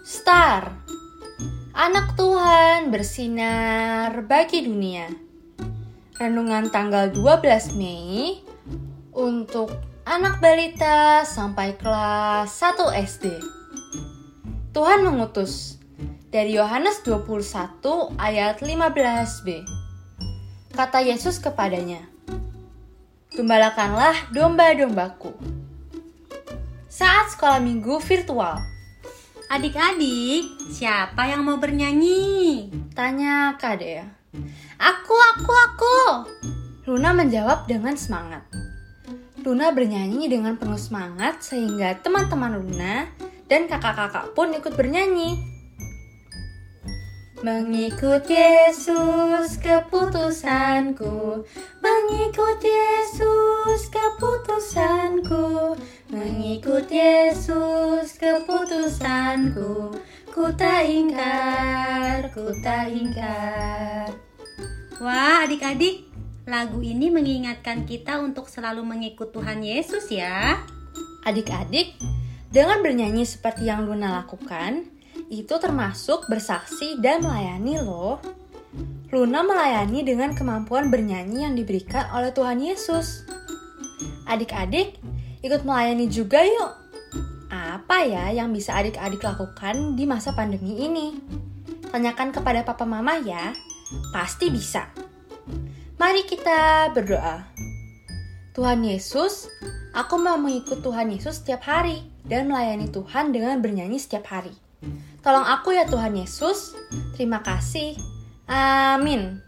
Star. Anak Tuhan bersinar bagi dunia. Renungan tanggal 12 Mei Untuk anak balita sampai kelas 1 SD Tuhan mengutus Dari Yohanes 21 ayat 15b Kata Yesus kepadanya Gembalakanlah domba-dombaku. Saat sekolah minggu virtual Adik-adik, siapa yang mau bernyanyi? Tanya Kak Dea. Aku, aku, aku. Luna menjawab dengan semangat. Luna bernyanyi dengan penuh semangat sehingga teman-teman Luna dan kakak-kakak pun ikut bernyanyi. Mengikut Yesus keputusanku Mengikut Yesus keputusanku Mengikut keputusanku Ku tak ingkar, ku tak ingkar Wah, adik-adik, lagu ini mengingatkan kita untuk selalu mengikut Tuhan Yesus ya. Adik-adik, dengan bernyanyi seperti yang Luna lakukan, itu termasuk bersaksi dan melayani loh. Luna melayani dengan kemampuan bernyanyi yang diberikan oleh Tuhan Yesus. Adik-adik, ikut melayani juga yuk. Apa ya yang bisa adik-adik lakukan di masa pandemi ini? Tanyakan kepada papa mama ya, pasti bisa. Mari kita berdoa. Tuhan Yesus, aku mau mengikut Tuhan Yesus setiap hari dan melayani Tuhan dengan bernyanyi setiap hari. Tolong aku ya Tuhan Yesus. Terima kasih. Amin.